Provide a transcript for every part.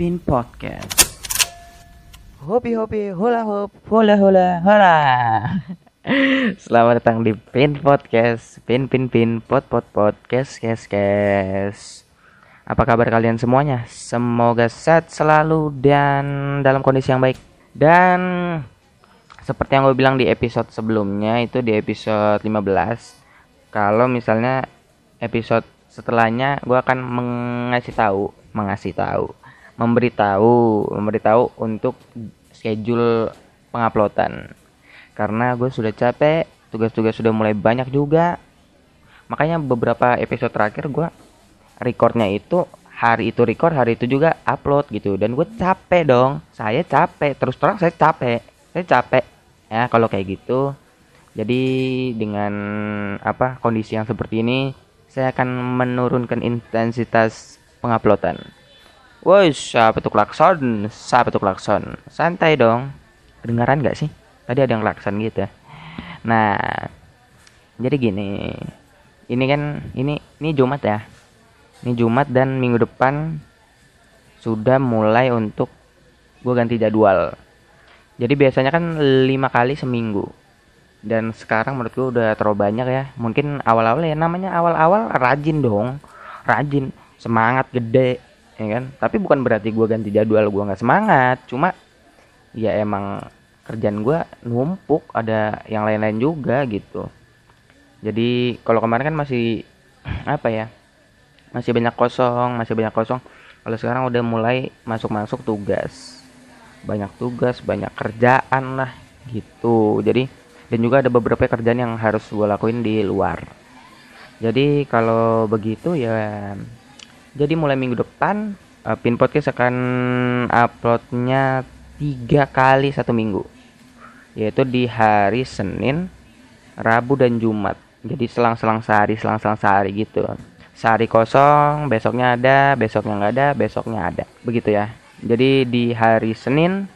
Pin Podcast. Hobi hobi hula hop hula hula hula. Selamat datang di Pin Podcast. Pin pin pin pot pot podcast kes kes. Apa kabar kalian semuanya? Semoga sehat selalu dan dalam kondisi yang baik. Dan seperti yang gue bilang di episode sebelumnya itu di episode 15 kalau misalnya episode setelahnya gue akan mengasih tahu mengasih tahu memberitahu memberitahu untuk schedule penguploadan. Karena gue sudah capek tugas-tugas sudah mulai banyak juga. Makanya beberapa episode terakhir gue recordnya itu hari itu record hari itu juga upload gitu. Dan gue capek dong. Saya capek. Terus terang saya capek. Saya capek. Ya kalau kayak gitu. Jadi dengan apa kondisi yang seperti ini saya akan menurunkan intensitas penguploadan Woi, siapa tuh klakson? Siapa tuh klakson? Santai dong. Kedengaran gak sih? Tadi ada yang klakson gitu. Nah, jadi gini. Ini kan ini ini Jumat ya. Ini Jumat dan minggu depan sudah mulai untuk gue ganti jadwal. Jadi biasanya kan lima kali seminggu. Dan sekarang menurut gue udah terlalu banyak ya. Mungkin awal-awal ya namanya awal-awal rajin dong. Rajin, semangat gede ya kan? Tapi bukan berarti gue ganti jadwal gue nggak semangat. Cuma ya emang kerjaan gue numpuk ada yang lain-lain juga gitu. Jadi kalau kemarin kan masih apa ya masih banyak kosong masih banyak kosong. Kalau sekarang udah mulai masuk-masuk tugas. Banyak tugas banyak kerjaan lah gitu. Jadi dan juga ada beberapa kerjaan yang harus gue lakuin di luar. Jadi kalau begitu ya jadi mulai minggu depan uh, Pin Podcast akan uploadnya tiga kali satu minggu, yaitu di hari Senin, Rabu dan Jumat. Jadi selang-selang sehari, selang-selang sehari gitu. Sehari kosong, besoknya ada, besoknya nggak ada, besoknya ada. Begitu ya. Jadi di hari Senin,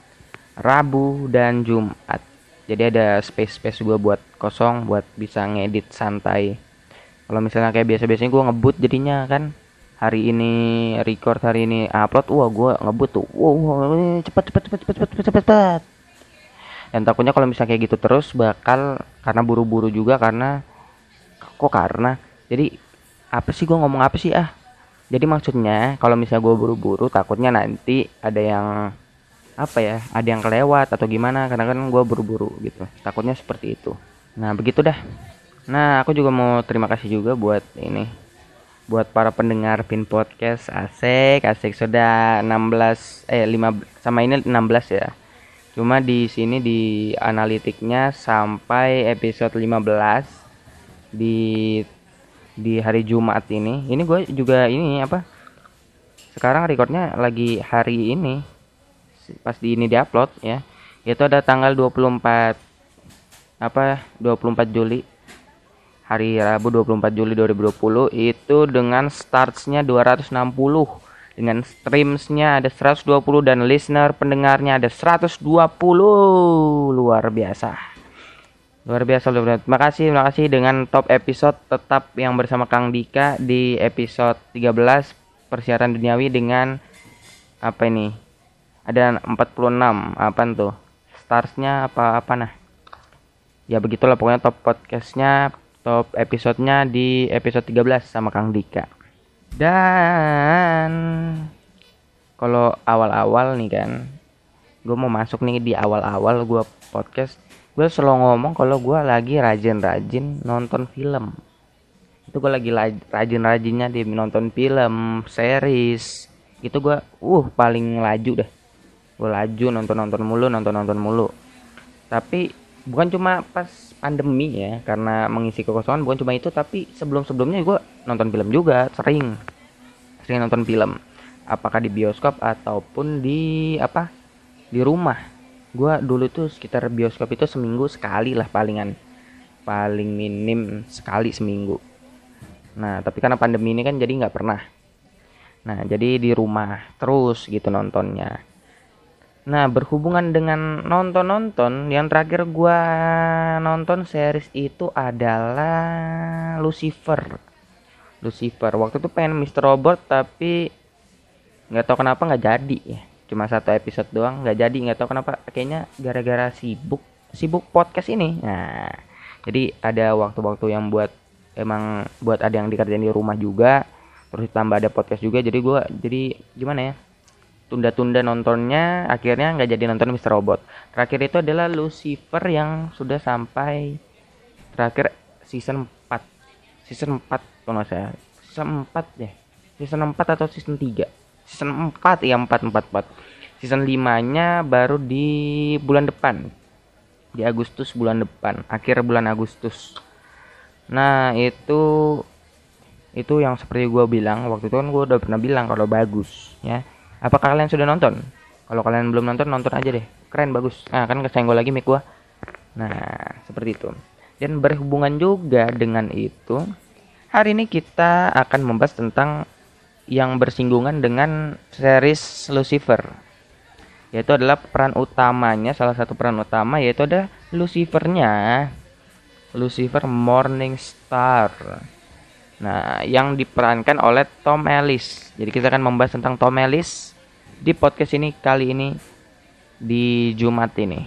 Rabu dan Jumat. Jadi ada space-space gue buat kosong, buat bisa ngedit santai. Kalau misalnya kayak biasa-biasanya gue ngebut jadinya kan hari ini record hari ini upload wah gue ngebut tuh. Wow cepet cepet cepet cepet cepet cepet cepet. Dan takutnya kalau misalnya kayak gitu terus bakal karena buru-buru juga karena kok karena? Jadi apa sih gue ngomong apa sih ah? Jadi maksudnya kalau misalnya gue buru-buru takutnya nanti ada yang apa ya ada yang kelewat atau gimana? Karena kan gue buru-buru gitu. Takutnya seperti itu. Nah begitu dah. Nah aku juga mau terima kasih juga buat ini buat para pendengar Pin Podcast asik asik. Sudah 16 eh 5 sama ini 16 ya. Cuma di sini di analitiknya sampai episode 15 di di hari Jumat ini. Ini gue juga ini apa sekarang recordnya lagi hari ini pas di ini diupload ya. Itu ada tanggal 24 apa 24 Juli hari Rabu 24 Juli 2020 itu dengan startsnya 260 dengan streamsnya ada 120 dan listener pendengarnya ada 120 luar biasa luar biasa. Luar biasa terima kasih terima kasih dengan top episode tetap yang bersama Kang Dika di episode 13 persiaran duniawi dengan apa ini? Ada 46 apa tuh? Starsnya apa apa nah? Ya begitulah pokoknya top podcastnya top episodenya di episode 13 sama Kang Dika. Dan kalau awal-awal nih kan, gue mau masuk nih di awal-awal gue podcast, gue selalu ngomong kalau gue lagi rajin-rajin nonton film. Itu gue lagi rajin-rajinnya di nonton film, series. Itu gue, uh paling laju deh. Gue laju nonton-nonton mulu, nonton-nonton mulu. Tapi bukan cuma pas pandemi ya karena mengisi kekosongan bukan cuma itu tapi sebelum sebelumnya gue nonton film juga sering. Sering nonton film. Apakah di bioskop ataupun di apa di rumah. Gue dulu tuh sekitar bioskop itu seminggu sekali lah palingan. Paling minim sekali seminggu. Nah tapi karena pandemi ini kan jadi nggak pernah. Nah jadi di rumah terus gitu nontonnya Nah, berhubungan dengan nonton-nonton, yang terakhir gua nonton series itu adalah Lucifer. Lucifer. Waktu itu pengen Mr. Robot tapi nggak tahu kenapa nggak jadi ya cuma satu episode doang nggak jadi nggak tahu kenapa kayaknya gara-gara sibuk sibuk podcast ini nah jadi ada waktu-waktu yang buat emang buat ada yang dikerjain di rumah juga terus tambah ada podcast juga jadi gue jadi gimana ya tunda-tunda nontonnya akhirnya nggak jadi nonton Mr. Robot. Terakhir itu adalah Lucifer yang sudah sampai terakhir season 4 season 4 kalau salah. Season 4 ya season 4 atau season 3 season 4 ya 4 4 4 season 5 nya baru di bulan depan. Di Agustus bulan depan akhir bulan Agustus. Nah itu itu yang seperti gue bilang waktu itu kan gue udah pernah bilang kalau bagus ya apakah kalian sudah nonton? Kalau kalian belum nonton nonton aja deh. Keren bagus. Nah kan kesenggol lagi mic gue nah seperti itu. Dan berhubungan juga dengan itu hari ini kita akan membahas tentang yang bersinggungan dengan series Lucifer. Yaitu adalah peran utamanya salah satu peran utama yaitu ada Lucifernya. Lucifer Morning Star nah yang diperankan oleh Tom Ellis. Jadi kita akan membahas tentang Tom Ellis di podcast ini kali ini di Jumat ini.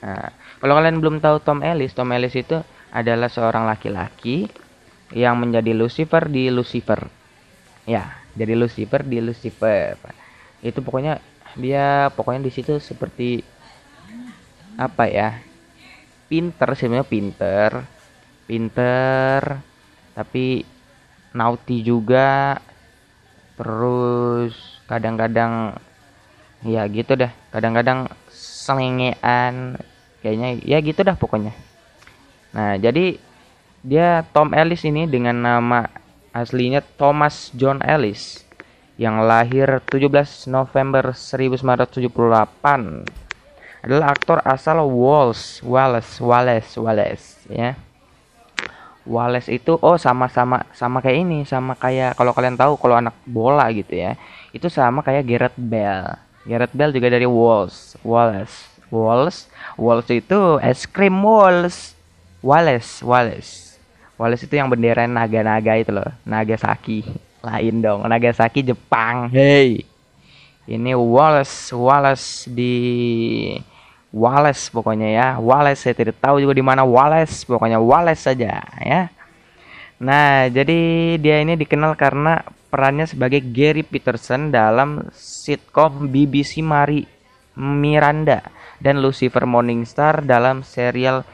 Nah kalau kalian belum tahu Tom Ellis Tom Ellis itu adalah seorang laki-laki yang menjadi Lucifer di Lucifer. Ya jadi Lucifer di Lucifer. Itu pokoknya dia pokoknya di situ seperti apa ya pinter sebenarnya pinter. Pinter tapi naughty juga. Terus kadang-kadang ya gitu dah. Kadang-kadang selengean. Kayaknya ya gitu dah pokoknya. Nah jadi dia Tom Ellis ini dengan nama aslinya Thomas John Ellis yang lahir 17 November 1978 adalah aktor asal Wales, Wales, Wales, Wales ya. Wales itu oh sama-sama sama kayak ini, sama kayak kalau kalian tahu kalau anak bola gitu ya. Itu sama kayak Gareth Bale. Gareth Bale juga dari Wales, Wales, Wales, Wales itu es krim Wales. Wales, Wales. Wallace itu yang bendera naga-naga itu loh Nagasaki lain dong Nagasaki Jepang hey ini Wallace Wallace di Wallace pokoknya ya Wallace saya tidak tahu juga di mana Wallace pokoknya Wallace saja ya nah jadi dia ini dikenal karena perannya sebagai Gary Peterson dalam sitcom BBC Mari Miranda dan Lucifer Morningstar dalam serial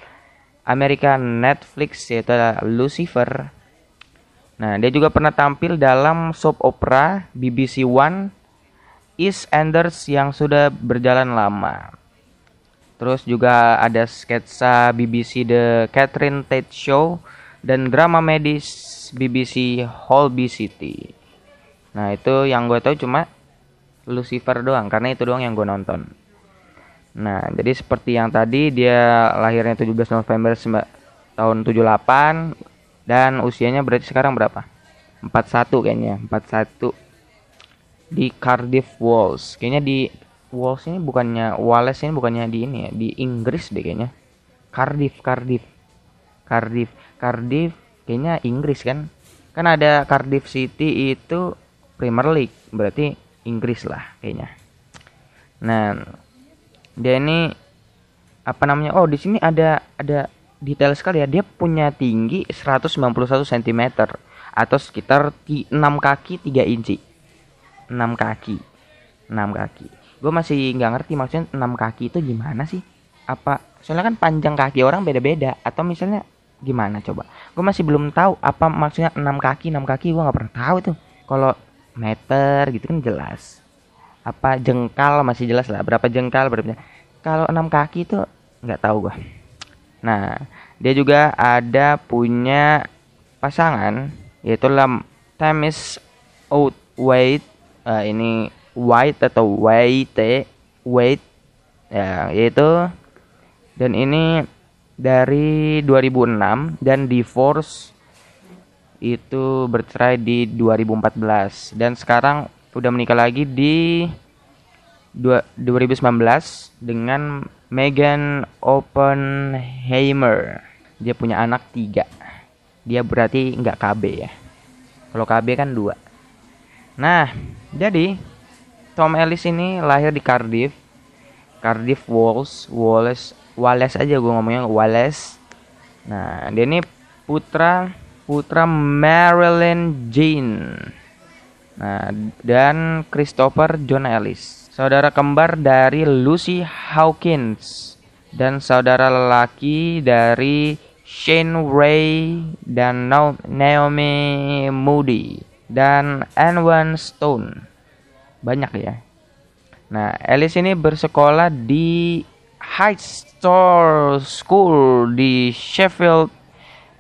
Amerika Netflix yaitu Lucifer. Nah, dia juga pernah tampil dalam soap opera BBC One East Enders yang sudah berjalan lama. Terus juga ada sketsa BBC The Catherine Tate Show dan drama medis BBC Holby City. Nah, itu yang gue tahu cuma Lucifer doang karena itu doang yang gue nonton. Nah, jadi seperti yang tadi dia lahirnya 17 November tahun 78 dan usianya berarti sekarang berapa? 41 kayaknya, 41 di Cardiff Walls. Kayaknya di Walls ini bukannya Wales ini bukannya di ini ya, di Inggris deh kayaknya. Cardiff, Cardiff. Cardiff, Cardiff kayaknya Inggris kan? Kan ada Cardiff City itu Premier League, berarti Inggris lah kayaknya. Nah, dia ini apa namanya oh di sini ada ada detail sekali ya dia punya tinggi 191 cm atau sekitar 6 kaki 3 inci 6 kaki 6 kaki gue masih nggak ngerti maksudnya 6 kaki itu gimana sih? Apa soalnya kan panjang kaki orang beda-beda atau misalnya gimana coba? Gue masih belum tahu apa maksudnya 6 kaki 6 kaki gue nggak pernah tahu itu kalau meter gitu kan jelas. Apa jengkal masih jelas lah berapa jengkal berapa kalau enam kaki itu nggak tahu gua. Nah dia juga ada punya pasangan yaitu lam Temis out White uh, ini White atau White White ya yaitu dan ini dari 2006 dan divorce itu bercerai di 2014 dan sekarang udah menikah lagi di 2019 dengan Megan Oppenheimer. Dia punya anak tiga. Dia berarti nggak KB ya. Kalau KB kan dua. Nah, Jadi Tom Ellis ini lahir di Cardiff, Cardiff Wales, Wales, Wales aja gue ngomongnya Wales. Nah dia ini putra putra Marilyn Jane. Nah dan Christopher John Ellis, saudara kembar dari Lucy Hawkins dan saudara lelaki dari Shane Ray dan Naomi Moody dan Anwan Stone. Banyak ya. Nah, Alice ini bersekolah di High Store School di Sheffield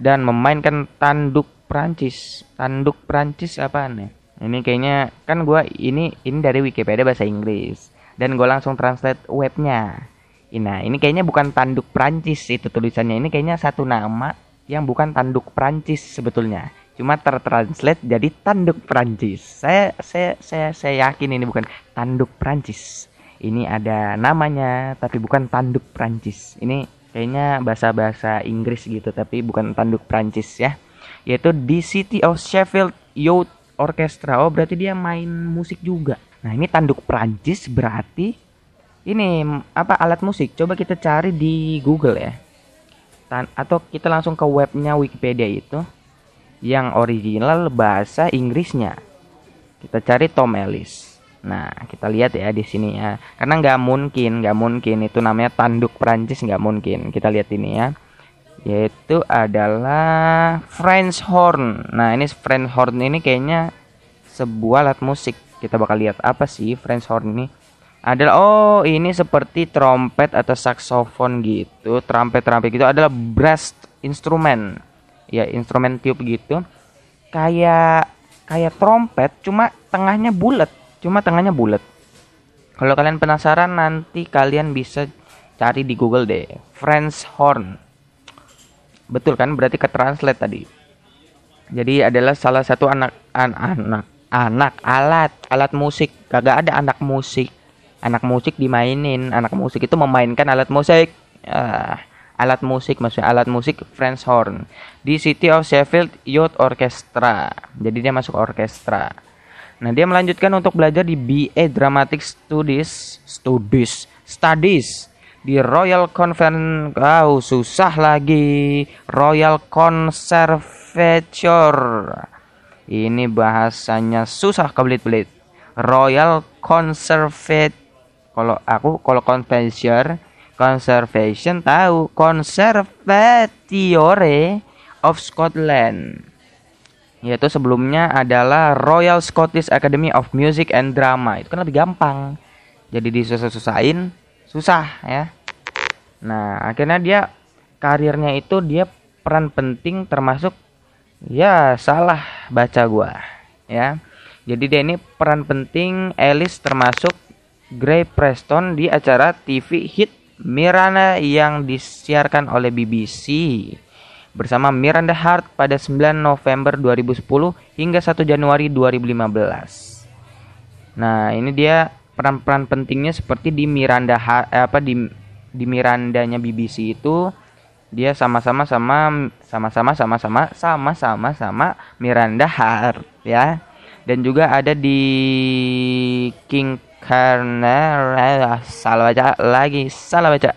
dan memainkan tanduk Prancis. Tanduk Prancis apa nih? Ini kayaknya kan gue ini ini dari Wikipedia bahasa Inggris dan gue langsung translate webnya. Nah, ini kayaknya bukan tanduk Prancis itu tulisannya. Ini kayaknya satu nama yang bukan tanduk Prancis sebetulnya. Cuma tertranslate jadi tanduk Prancis. Saya saya saya saya yakin ini bukan tanduk Prancis. Ini ada namanya tapi bukan tanduk Prancis. Ini kayaknya bahasa-bahasa Inggris gitu tapi bukan tanduk Prancis ya. Yaitu di City of Sheffield Youth Orchestra. Oh, berarti dia main musik juga. Nah, ini tanduk Prancis berarti ini apa alat musik coba kita cari di Google ya Tan atau kita langsung ke webnya Wikipedia itu yang original bahasa Inggrisnya. Kita cari Tom Ellis. Nah kita lihat ya di sini ya. Karena nggak mungkin nggak mungkin. Itu namanya tanduk Prancis nggak mungkin. Kita lihat ini ya. Yaitu adalah French horn. Nah ini French horn ini kayaknya sebuah alat musik. Kita bakal lihat apa sih French horn ini. Adalah oh ini seperti trompet atau saksofon gitu. Trompet trompet gitu adalah brass instrumen ya instrumen tiup gitu kayak kayak trompet cuma tengahnya bulat cuma tengahnya bulat. Kalau kalian penasaran nanti kalian bisa cari di Google deh French horn. Betul kan? Berarti ke translate tadi. Jadi adalah salah satu anak an anak anak alat alat musik. Kagak ada anak musik. Anak musik dimainin. Anak musik itu memainkan alat musik. Uh, alat musik maksudnya alat musik French horn di City of Sheffield Youth Orchestra. Jadi dia masuk orkestra. Nah dia melanjutkan untuk belajar di BA Dramatic Studies Studies Studies di Royal Convent oh, susah lagi. Royal Conservatoire ini bahasanya susah kebelit-belit. Royal Conservatoire kalau aku kalau convention conservation tahu. Conservatoire of Scotland. Yaitu sebelumnya adalah Royal Scottish Academy of Music and Drama. Itu kan lebih gampang. Jadi disusah-susahin susah ya. Nah akhirnya dia karirnya itu dia peran penting termasuk ya salah baca gua ya. Jadi dia ini peran penting Alice termasuk Gray Preston di acara TV hit Miranda yang disiarkan oleh BBC bersama Miranda Hart pada 9 November 2010 hingga 1 Januari 2015. Nah, ini dia peran-peran pentingnya seperti di Miranda Hart, eh, apa di di Mirandanya BBC itu dia sama-sama sama sama-sama sama-sama sama-sama sama Miranda Hart ya. Dan juga ada di King karena salah baca lagi salah baca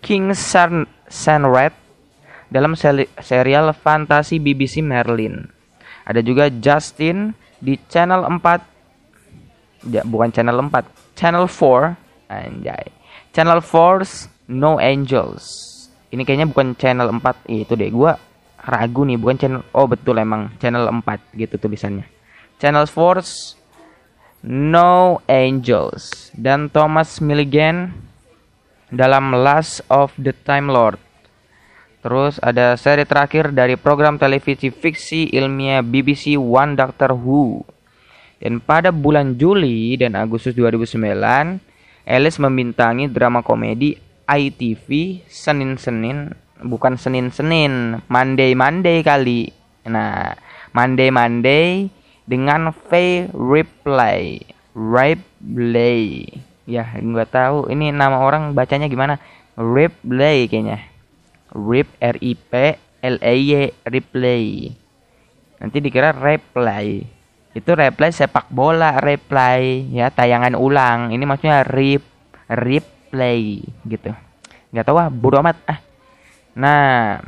King San Sanred dalam serial fantasi BBC Merlin. Ada juga Justin di channel 4 ya, bukan channel 4, channel 4 anjay. Channel 4 No Angels. Ini kayaknya bukan channel 4 itu deh gua ragu nih bukan channel oh betul emang channel 4 gitu tulisannya. Channel 4 No Angels dan Thomas Milligan dalam Last of the Time Lord. Terus ada seri terakhir dari program televisi fiksi ilmiah BBC One Doctor Who. Dan pada bulan Juli dan Agustus 2009, Alice membintangi drama komedi ITV Senin-Senin, bukan Senin-Senin, Monday-Monday kali. Nah, Monday-Monday dengan V Replay Replay. Ya nggak tahu ini nama orang bacanya gimana. Replay kayaknya. Rip R I P L E Y Replay. Nanti dikira replay Itu replay sepak bola, replay ya tayangan ulang. Ini maksudnya rip replay gitu. Nggak tahu ah, bodo amat ah. Nah,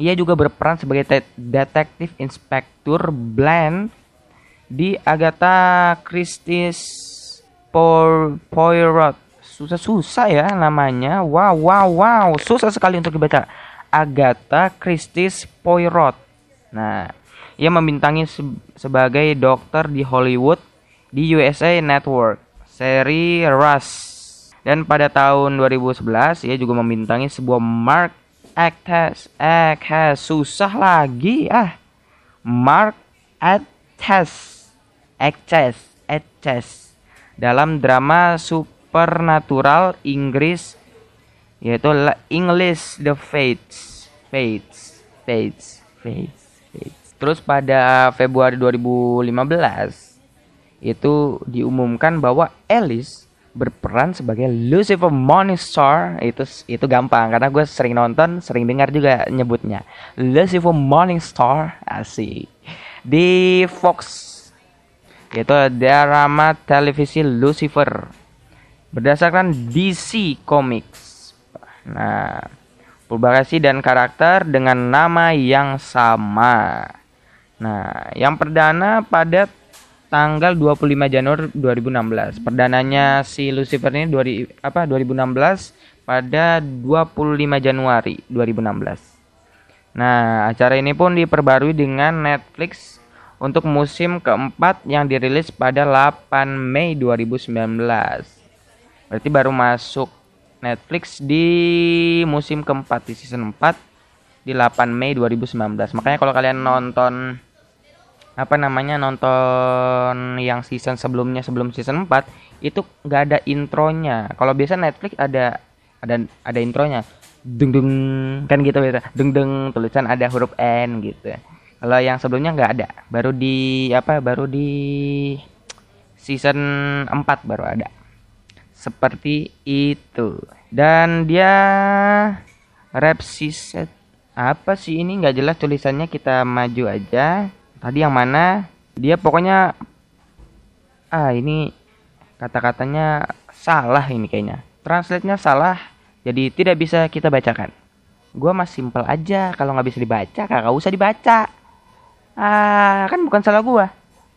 ia juga berperan sebagai detektif inspektur Bland di Agatha Christie's Poirot. Susah-susah ya namanya. Wow, wow, wow. Susah sekali untuk dibaca. Agatha Christie's Poirot. Nah, ia membintangi se sebagai dokter di Hollywood di USA Network, seri Rush. Dan pada tahun 2011 ia juga membintangi sebuah Mark Actors, Actors susah lagi ah. Mark Actors, Actors, Actors dalam drama supernatural Inggris yaitu English The Fates, Fates, Fates, Fates. Terus pada Februari 2015 itu diumumkan bahwa Alice berperan sebagai Lucifer Morningstar itu itu gampang karena gue sering nonton sering dengar juga nyebutnya. Lucifer Morningstar asik. Di Fox itu drama televisi Lucifer berdasarkan DC Comics nah publikasi dan karakter dengan nama yang sama Nah, yang perdana pada tanggal 25 Januari 2016. Perdananya si Lucifer ini 2000, apa 2016 pada 25 Januari 2016. Nah, acara ini pun diperbarui dengan Netflix untuk musim keempat yang dirilis pada 8 Mei 2019. Berarti baru masuk Netflix di musim keempat di season 4 di 8 Mei 2019. Makanya kalau kalian nonton apa namanya nonton yang season sebelumnya sebelum season 4 itu nggak ada intronya. Kalau biasa Netflix ada ada ada intronya. Deng deng kan gitu gitu. Deng deng tulisan ada huruf N gitu. Kalau yang sebelumnya nggak ada. Baru di apa? Baru di season 4 baru ada. Seperti itu. Dan dia rap season apa sih ini nggak jelas tulisannya kita maju aja tadi yang mana dia pokoknya ah ini kata-katanya salah ini kayaknya translate-nya salah jadi tidak bisa kita bacakan gue mas simple aja kalau nggak bisa dibaca kagak usah dibaca ah kan bukan salah gue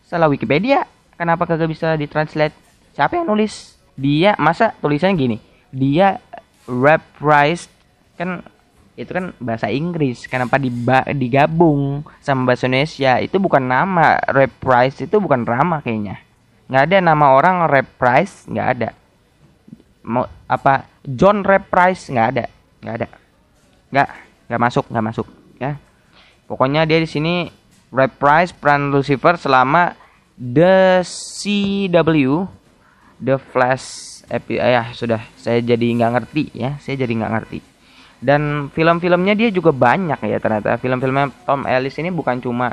salah Wikipedia. Kenapa kagak bisa ditranslate? Siapa yang nulis? Dia masa tulisannya gini? Dia reprised kan itu kan bahasa Inggris. Kenapa diba digabung sama bahasa Indonesia? Itu bukan nama reprise itu bukan drama kayaknya. Nggak ada nama orang reprise nggak ada. Mau apa John reprise nggak ada. Nggak ada. Nggak nggak masuk nggak masuk ya. Pokoknya dia di sini reprise peran Lucifer selama The CW The Flash epi eh, ya sudah. Saya jadi nggak ngerti ya. Saya jadi nggak ngerti. Dan film-filmnya dia juga banyak ya ternyata. Film-filmnya Tom Ellis ini bukan cuma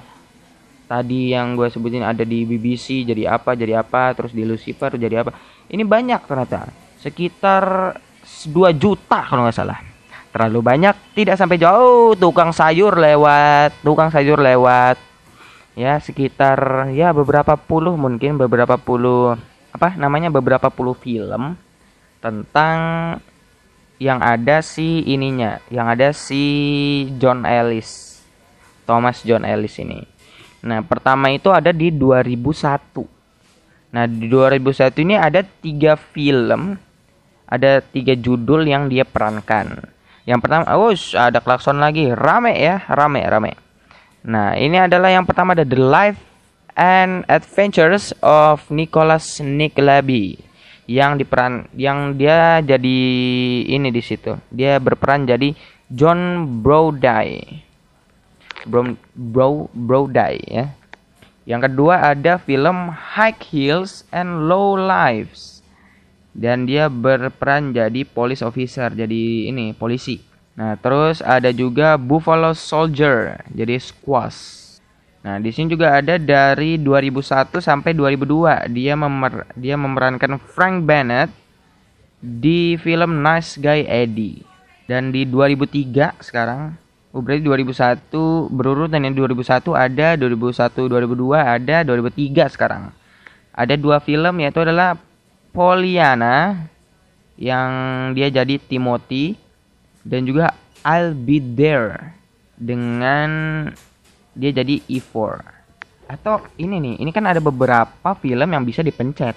tadi yang gue sebutin ada di BBC jadi apa jadi apa terus di Lucifer jadi apa. Ini banyak ternyata. Sekitar 2 juta kalau nggak salah terlalu banyak tidak sampai jauh tukang sayur lewat tukang sayur lewat ya sekitar ya beberapa puluh mungkin beberapa puluh apa namanya beberapa puluh film tentang yang ada si ininya, yang ada si John Ellis. Thomas John Ellis ini. Nah, pertama itu ada di 2001. Nah, di 2001 ini ada tiga film, ada tiga judul yang dia perankan. Yang pertama, oh ada klakson lagi, rame ya, rame, rame. Nah, ini adalah yang pertama ada The Life and Adventures of Nicholas Nickleby yang diperan yang dia jadi ini di situ. Dia berperan jadi John Brody. Bro Bro Brody ya. Yang kedua ada film High Heels and Low Lives. Dan dia berperan jadi police officer, jadi ini polisi. Nah, terus ada juga Buffalo Soldier, jadi squash. Nah, di sini juga ada dari 2001 sampai 2002 dia memer dia memerankan Frank Bennett di film Nice Guy Eddie. Dan di 2003 sekarang Oh, berarti 2001 berurutan yang 2001 ada, 2001 2002 ada, 2003 sekarang. Ada dua film yaitu adalah Poliana yang dia jadi Timothy dan juga I'll Be There dengan dia jadi E4. Atau ini nih, ini kan ada beberapa film yang bisa dipencet.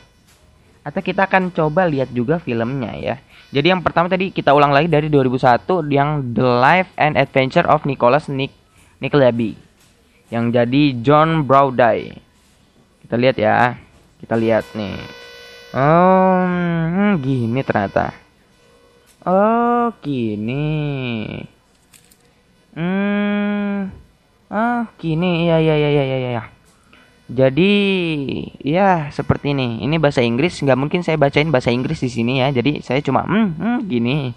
Atau kita akan coba lihat juga filmnya ya. Jadi yang pertama tadi kita ulang lagi dari 2001 yang The Life and Adventure of Nicholas Nick Nickleby yang jadi John Browdy. Kita lihat ya. Kita lihat nih. Oh, gini ternyata. Oh, gini. Hmm. Oh, gini. Iya, iya, iya, iya, iya, iya. Jadi ya seperti ini. Ini bahasa Inggris nggak mungkin saya bacain bahasa Inggris di sini ya. Jadi saya cuma hmm, hmm gini.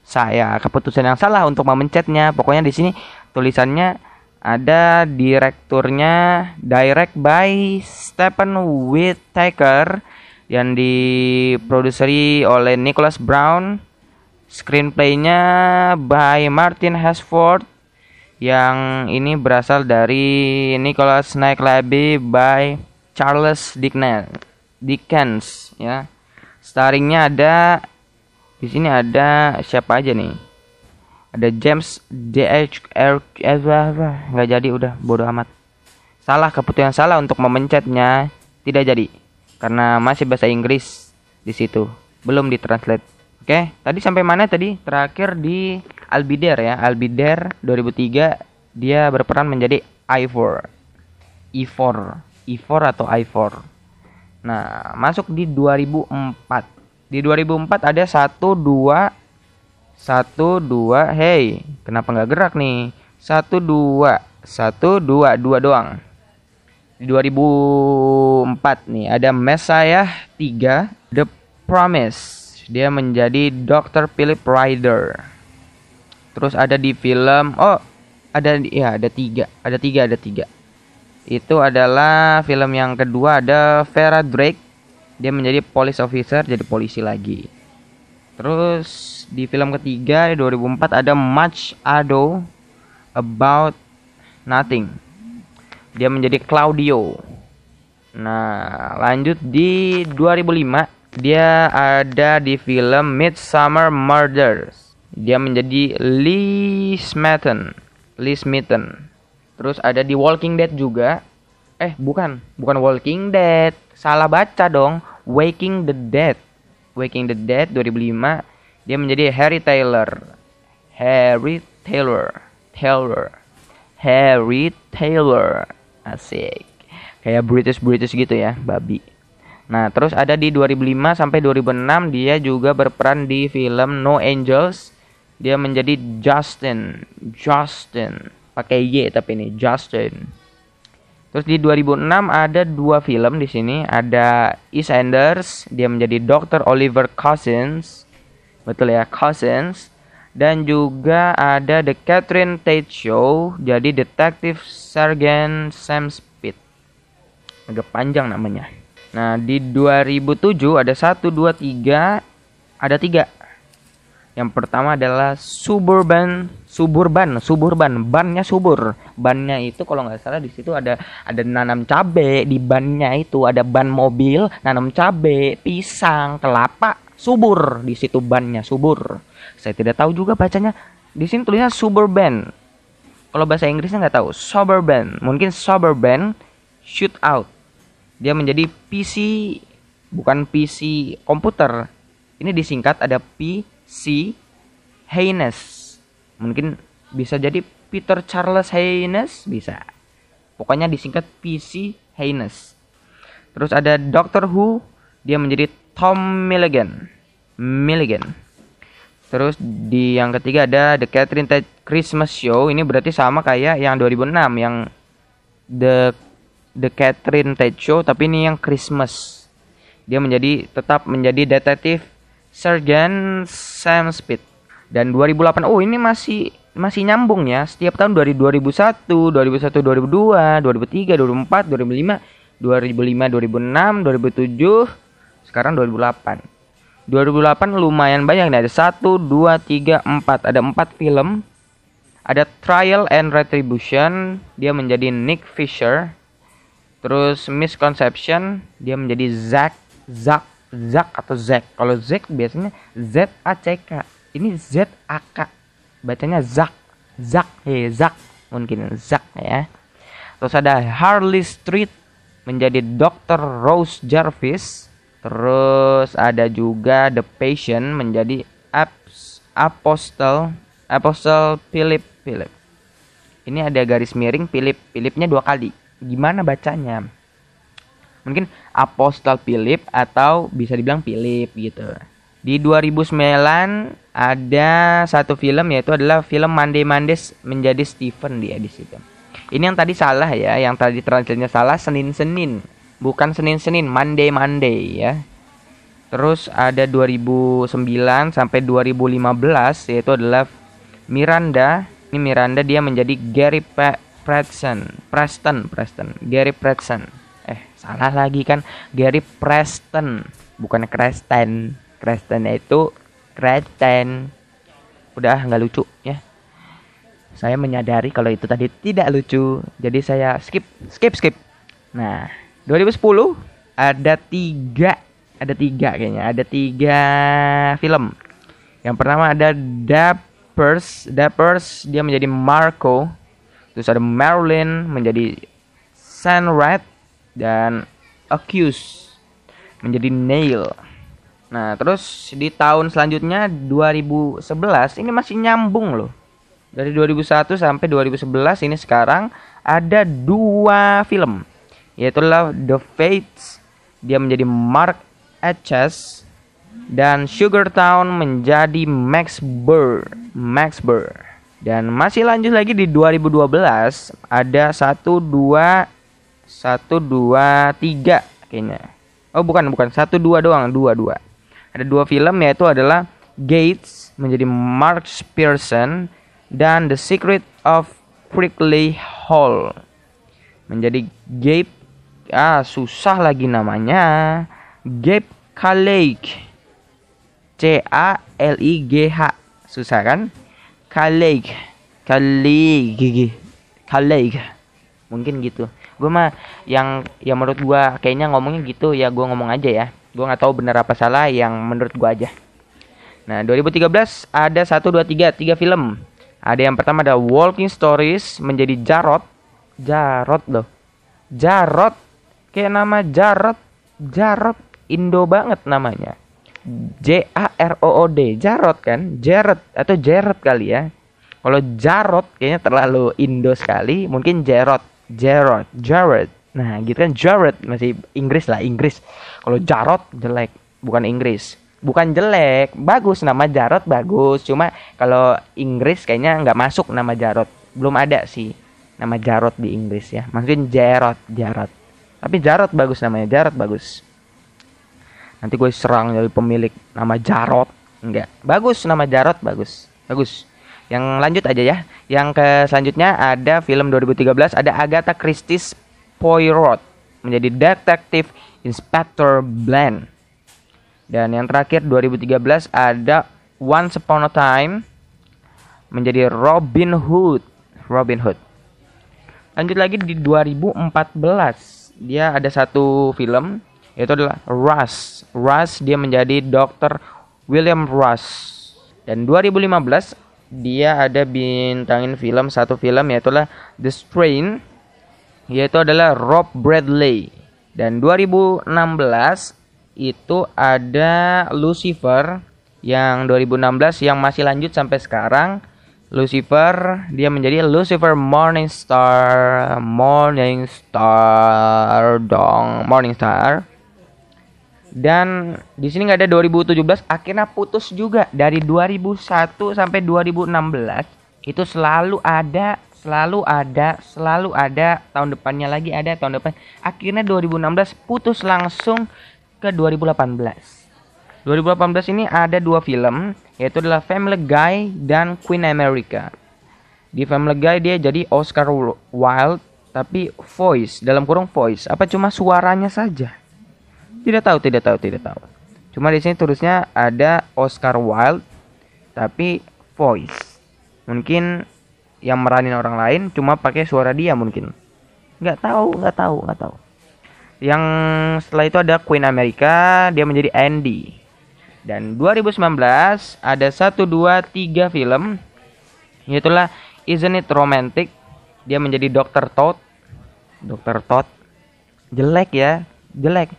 Saya keputusan yang salah untuk memencetnya. Pokoknya di sini tulisannya ada direkturnya direct by Stephen Whittaker yang diproduseri oleh Nicholas Brown. Screenplaynya by Martin Hasford yang ini berasal dari Nicholas Nickleby by Charles Dickens. Ya. Starringnya ada di sini ada siapa aja nih? Ada James D H R nggak jadi udah bodoh amat. Salah keputusan salah untuk memencetnya tidak jadi karena masih bahasa Inggris di situ. Belum ditranslate. Oke, tadi sampai mana tadi? Terakhir di Albider ya. Albider 2003 dia berperan menjadi Ivor Ivor Ivor atau Ivor nah masuk di 2004 di 2004 ada satu dua satu dua. Hey kenapa nggak gerak nih? Satu dua satu dua dua doang di 2004 nih ada Messiah 3 The Promise. Dia menjadi Dr. Philip Ryder Terus ada di film oh ada ya ada tiga ada tiga ada tiga. Itu adalah film yang kedua ada Vera Drake. Dia menjadi police officer jadi polisi lagi. Terus di film ketiga 2004 ada Much Ado About Nothing dia menjadi Claudio. Nah lanjut di 2005 dia ada di film Midsummer Murders. Dia menjadi Lee Smitten Lee Smitten terus ada di Walking Dead juga. Eh bukan. Bukan Walking Dead. Salah baca dong. Waking the Dead. Waking the Dead 2005 dia menjadi Harry Taylor. Harry Taylor. Taylor. Harry Taylor asik. Kayak British British gitu ya babi. Nah, terus ada di 2005 sampai 2006 dia juga berperan di film No Angels. Dia menjadi Justin. Justin. Pakai Y tapi ini Justin. Terus di 2006 ada dua film di sini. Ada EastEnders dia menjadi Dr. Oliver Cousins. Betul ya Cousins dan juga ada The Catherine Tate Show jadi Detective Sergeant Sam Speed. Agak panjang namanya. Nah di 2007 ada satu dua tiga ada tiga. Yang pertama adalah suburban, suburban, suburban, bannya subur. Bannya itu kalau nggak salah di situ ada ada nanam cabe di bannya itu ada ban mobil, nanam cabe, pisang, kelapa, subur di situ bannya subur. Saya tidak tahu juga bacanya. Di sini tulisnya suburban. Kalau bahasa Inggrisnya nggak tahu. Suburban, mungkin suburban shoot out. Dia menjadi PC bukan PC komputer. Ini disingkat ada P C. Haynes. Mungkin bisa jadi Peter Charles Haynes bisa. Pokoknya disingkat PC Haynes. Terus ada Doctor Who, dia menjadi Tom Milligan. Milligan. Terus di yang ketiga ada The Catherine Tate Christmas Show. Ini berarti sama kayak yang 2006 yang The The Catherine Tate Show tapi ini yang Christmas. Dia menjadi tetap menjadi detektif Sergeant Sam Speed. Dan 2008 oh ini masih masih nyambung ya. Setiap tahun dari 2001, 2001, 2002, 2003, 2004, 2005, 2005, 2006, 2007, sekarang 2008. 2008 lumayan banyak nih. Ada 1 2 3 4 ada 4 film. Ada Trial and Retribution. Dia menjadi Nick Fisher. Terus Misconception. Dia menjadi Zack Zack Zack atau Zack. Kalau Zack biasanya Z A C K. Ini Z A K. Bacanya Zack Zack eh Zack. Mungkin Zack ya. Terus ada Harley Street menjadi Dr. Rose Jarvis terus ada juga The Patient menjadi Apps Apostle Apostle Philip Philip. Ini ada garis miring Philip. Philipnya dua kali. Gimana bacanya? Mungkin Apostle Philip atau bisa dibilang Philip gitu. Di 2009 ada satu film yaitu adalah film Monday Mondays menjadi Stephen dia di situ. Ini yang tadi salah ya, yang tadi translate salah Senin-Senin, bukan Senin-Senin, Monday Monday ya. Terus ada 2009 sampai 2015 yaitu adalah Miranda. Ini Miranda dia menjadi Gary Pe Preston Preston Preston Gary Preston. Eh salah lagi kan Gary Preston bukan Kristen. Kristen itu Kristen. Udah nggak lucu ya. Saya menyadari kalau itu tadi tidak lucu jadi saya skip skip skip. Nah 2010 ada tiga ada tiga kayaknya ada tiga film yang pertama ada Dappers, Dappers dia menjadi Marco. Terus ada Marilyn menjadi Sunred dan Accuse menjadi Nail. Nah, terus di tahun selanjutnya 2011 ini masih nyambung loh. Dari 2001 sampai 2011 ini sekarang ada dua film. Yaitu The Fates dia menjadi Mark Etches dan Sugar Town menjadi Max Burr. Max Burr. Dan masih lanjut lagi di 2012 ada 1 2 1 2 3 kayaknya. Oh bukan bukan 1 2 doang, 2 2. Ada dua film yaitu adalah Gates menjadi Mark Pearson dan The Secret of Prickly Hall menjadi Gabe ah susah lagi namanya. Gabe Kaleik C A L I G H. Susah kan? Kalig Kalig Kalig mungkin gitu. Gue mah yang yang menurut gue kayaknya ngomongnya gitu. Ya gue ngomong aja ya. Gue nggak tahu benar apa salah yang menurut gue aja. Nah 2013 ada satu dua tiga tiga film. Ada yang pertama ada Walking Stories menjadi Jarot Jarot loh. Jarot kayak nama Jarot Jarot Indo banget namanya. J A R O O D. Jarot kan? Jarot atau Jarot kali ya. Kalau Jarot kayaknya terlalu Indo sekali mungkin Jarot Jarot Jarot nah gitu kan Jarot masih Inggris lah Inggris. Kalau Jarot jelek. Bukan Inggris. Bukan jelek bagus. Nama Jarot bagus. Cuma kalau Inggris kayaknya nggak masuk nama Jarot belum ada sih nama Jarot di Inggris ya. Mungkin Jarot Jarot tapi Jarot bagus namanya Jarot bagus. Nanti gue serang dari pemilik nama Jarot. Enggak. Bagus nama Jarot bagus. Bagus. Yang lanjut aja ya. Yang ke selanjutnya ada film 2013 ada Agatha Christie's Poirot menjadi Detective Inspector Bland. Dan yang terakhir 2013 ada Once Upon a Time menjadi Robin Hood. Robin Hood. Lanjut lagi di 2014 dia ada satu film itu adalah Russ. Russ dia menjadi Dr. William Russ. Dan 2015 dia ada bintangin film satu film yaitu adalah The Strain yaitu adalah Rob Bradley. Dan 2016 itu ada Lucifer yang 2016 yang masih lanjut sampai sekarang Lucifer dia menjadi Lucifer Morningstar Morningstar dong Morningstar dan di sini nggak ada 2017 akhirnya putus juga. Dari 2001 sampai 2016 itu selalu ada selalu ada selalu ada. Tahun depannya lagi ada tahun depan. Akhirnya 2016 putus langsung ke 2018 2018 ini ada dua film yaitu adalah Family Guy dan Queen America. Di Family Guy dia jadi Oscar Wilde tapi voice dalam kurung voice. Apa cuma suaranya saja? Tidak tahu, tidak tahu, tidak tahu. Cuma di sini tulisnya ada Oscar Wilde tapi voice. Mungkin yang meranin orang lain cuma pakai suara dia mungkin. Nggak tahu nggak tahu nggak tahu. Yang setelah itu ada Queen America dia menjadi Andy dan 2019 ada satu dua tiga film. Itulah Isn't It Romantic? Dia menjadi Dr. Todd. Dr. Todd. Jelek ya. Jelek.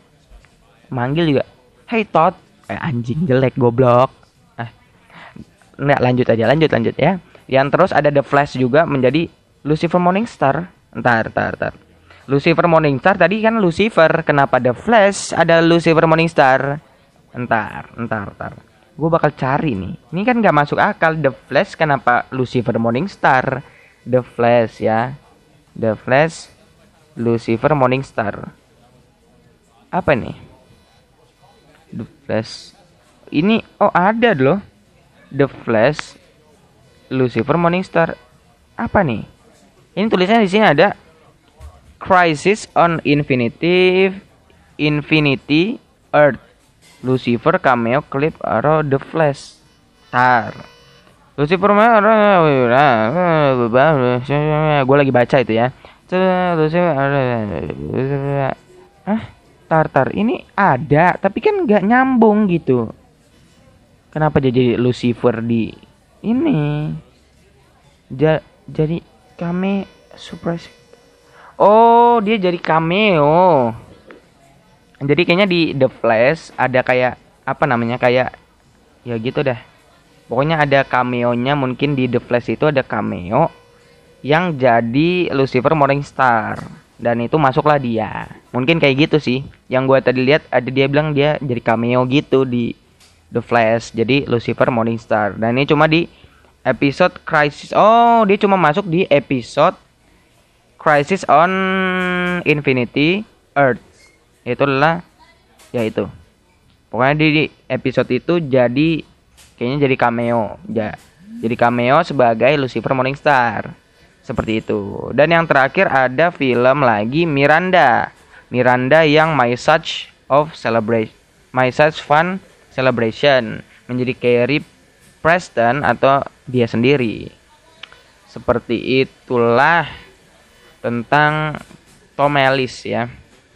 Manggil juga Hey Todd. Eh, anjing jelek goblok. Ah. Nggak lanjut aja lanjut lanjut ya. Yang terus ada The Flash juga menjadi Lucifer Morningstar. Entar entar entar Lucifer Morningstar tadi kan Lucifer. Kenapa The Flash ada Lucifer Morningstar entar entar entar. Gue bakal cari nih. Ini kan nggak masuk akal. The Flash kenapa Lucifer Morningstar? The Flash ya. The Flash Lucifer Morningstar. Apa nih The Flash. Ini oh ada loh. The Flash Lucifer Morningstar. Apa nih? Ini tulisannya di sini ada. Crisis on Infinity Infinity Earth Lucifer cameo clip Arrow The Flash tar Lucifer gue lagi baca itu ya Lucifer ah tar tar ini ada tapi kan nggak nyambung gitu kenapa jadi Lucifer di ini ja, jadi kami surprise oh dia jadi cameo jadi kayaknya di The Flash ada kayak apa namanya kayak ya gitu dah pokoknya ada cameo-nya mungkin di The Flash itu ada cameo yang jadi Lucifer Morningstar. Dan itu masuklah dia. Mungkin kayak gitu sih. Yang gue tadi lihat ada dia bilang dia jadi cameo gitu di The Flash. Jadi Lucifer Morningstar. Dan ini cuma di episode Crisis oh dia cuma masuk di episode Crisis on Infinity Earth itulah ya itu pokoknya di episode itu jadi kayaknya jadi cameo ya jadi cameo sebagai Lucifer Morningstar seperti itu. Dan yang terakhir ada film lagi Miranda. Miranda yang My Such of Celebration. My Such Fun Celebration menjadi Carrie Preston atau dia sendiri. Seperti itulah tentang Tom Ellis ya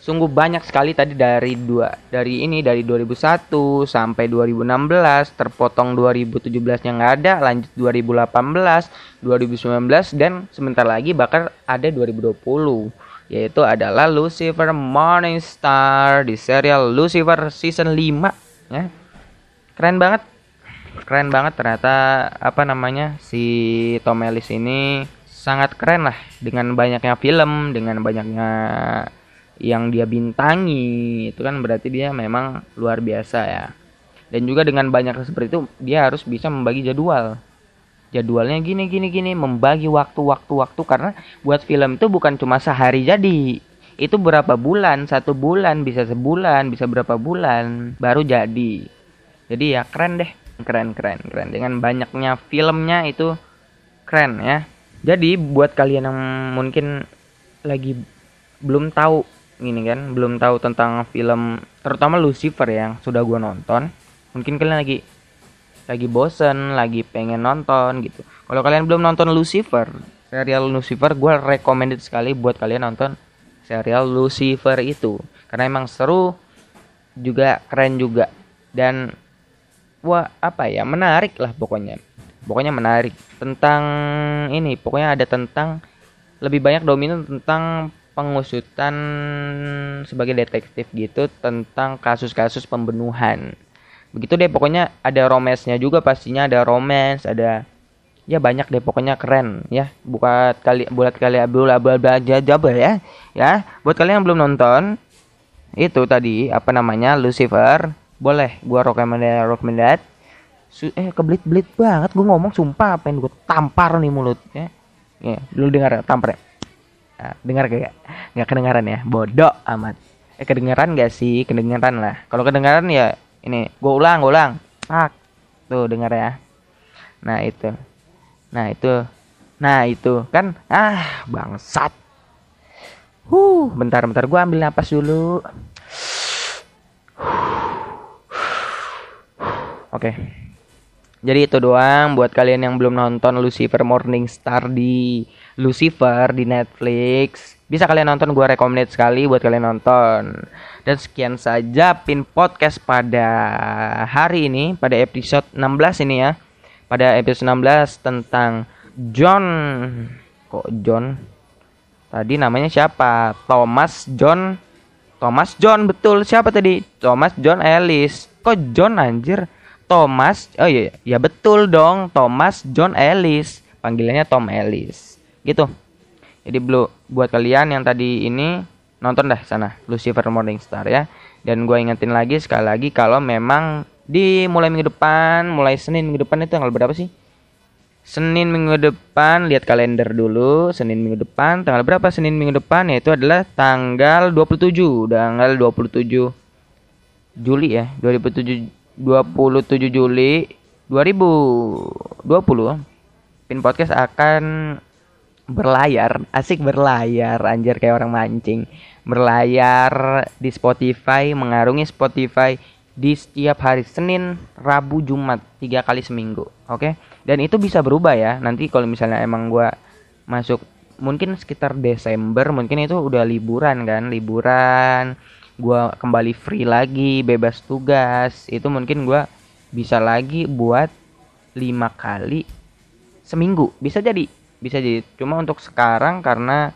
sungguh banyak sekali tadi dari dua dari ini dari 2001 sampai 2016 terpotong 2017 yang nggak ada lanjut 2018 2019 dan sebentar lagi bakal ada 2020 yaitu adalah Lucifer Morningstar di serial Lucifer season 5 ya. Keren banget. Keren banget ternyata apa namanya si Tom Ellis ini sangat keren lah dengan banyaknya film dengan banyaknya yang dia bintangi itu kan berarti dia memang luar biasa ya. Dan juga dengan banyak seperti itu dia harus bisa membagi jadwal. Jadwalnya gini gini gini membagi waktu waktu waktu karena buat film itu bukan cuma sehari jadi. Itu berapa bulan? Satu bulan bisa sebulan bisa berapa bulan? Baru jadi. Jadi ya keren deh. Keren keren keren. Dengan banyaknya filmnya itu keren ya. Jadi buat kalian yang mungkin lagi belum tahu gini kan belum tahu tentang film terutama Lucifer yang sudah gue nonton. Mungkin kalian lagi lagi bosen lagi pengen nonton gitu. Kalau kalian belum nonton Lucifer serial Lucifer gue recommended sekali buat kalian nonton serial Lucifer itu. Karena emang seru juga keren juga. Dan wah apa ya menarik lah pokoknya. Pokoknya menarik. Tentang ini pokoknya ada tentang lebih banyak dominan tentang pengusutan sebagai detektif gitu tentang kasus-kasus pembunuhan. Begitu deh pokoknya ada romance-nya juga pastinya ada romance, ada ya banyak deh pokoknya keren ya. Buat kali buat bla bla jabel ya. Ya, buat kalian yang belum nonton itu tadi apa namanya Lucifer, boleh gua recommend recommended. eh kebelit-belit banget gua ngomong sumpah pengen gua tampar nih mulut ya. Ya, lu dengar tampar ya. Nah, dengar gak? Nggak kedengaran ya? Bodoh amat. Eh kedengaran gak sih? Kedengaran lah. Kalau kedengaran ya ini. Gue ulang, gue ulang. Ah, tuh dengar ya. Nah itu. Nah itu. Nah itu kan. Ah bangsat. Huh, bentar bentar gue ambil napas dulu. Oke. Okay. Jadi itu doang buat kalian yang belum nonton Lucifer Morning Star di Lucifer di Netflix. Bisa kalian nonton, gue recommend sekali buat kalian nonton. Dan sekian saja pin podcast pada hari ini, pada episode 16 ini ya. Pada episode 16 tentang John. Kok John? Tadi namanya siapa? Thomas John. Thomas John betul. Siapa tadi? Thomas John Ellis. Kok John anjir? Thomas. Oh iya, ya betul dong. Thomas John Ellis. Panggilannya Tom Ellis gitu. Jadi blue buat kalian yang tadi ini nonton dah sana Lucifer Morning Star ya. Dan gue ingetin lagi sekali lagi kalau memang di mulai minggu depan mulai Senin minggu depan itu tanggal berapa sih? Senin minggu depan lihat kalender dulu Senin minggu depan tanggal berapa Senin minggu depan? Yaitu adalah tanggal 27 tanggal 27 Juli ya. 27 27 Juli 2020 Pin Podcast akan berlayar asik berlayar anjir kayak orang mancing berlayar di Spotify mengarungi Spotify di setiap hari Senin Rabu Jumat tiga kali seminggu oke okay? dan itu bisa berubah ya nanti kalau misalnya emang gue masuk mungkin sekitar Desember mungkin itu udah liburan kan liburan gue kembali free lagi bebas tugas itu mungkin gue bisa lagi buat lima kali seminggu bisa jadi bisa jadi. Cuma untuk sekarang karena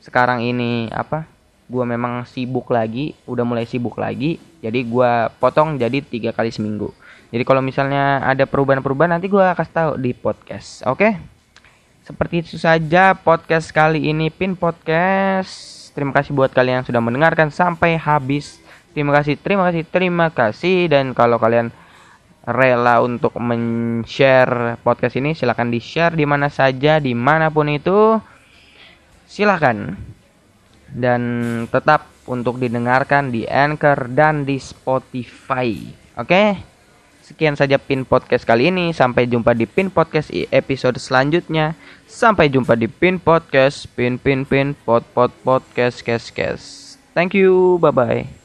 sekarang ini apa gua memang sibuk lagi udah mulai sibuk lagi jadi gua potong jadi tiga kali seminggu. Jadi kalau misalnya ada perubahan-perubahan nanti gua kasih tahu di podcast oke? Okay? seperti itu saja podcast kali ini pin podcast. Terima kasih buat kalian yang sudah mendengarkan sampai habis. Terima kasih terima kasih terima kasih. Dan kalau kalian rela untuk men-share podcast ini silahkan di-share di mana saja di mana pun itu. Silahkan dan tetap untuk didengarkan di Anchor dan di Spotify. Oke? Sekian saja pin podcast kali ini. Sampai jumpa di pin podcast episode selanjutnya. Sampai jumpa di pin podcast. Pin pin pin pod pod podcast kes kes. Thank you. Bye bye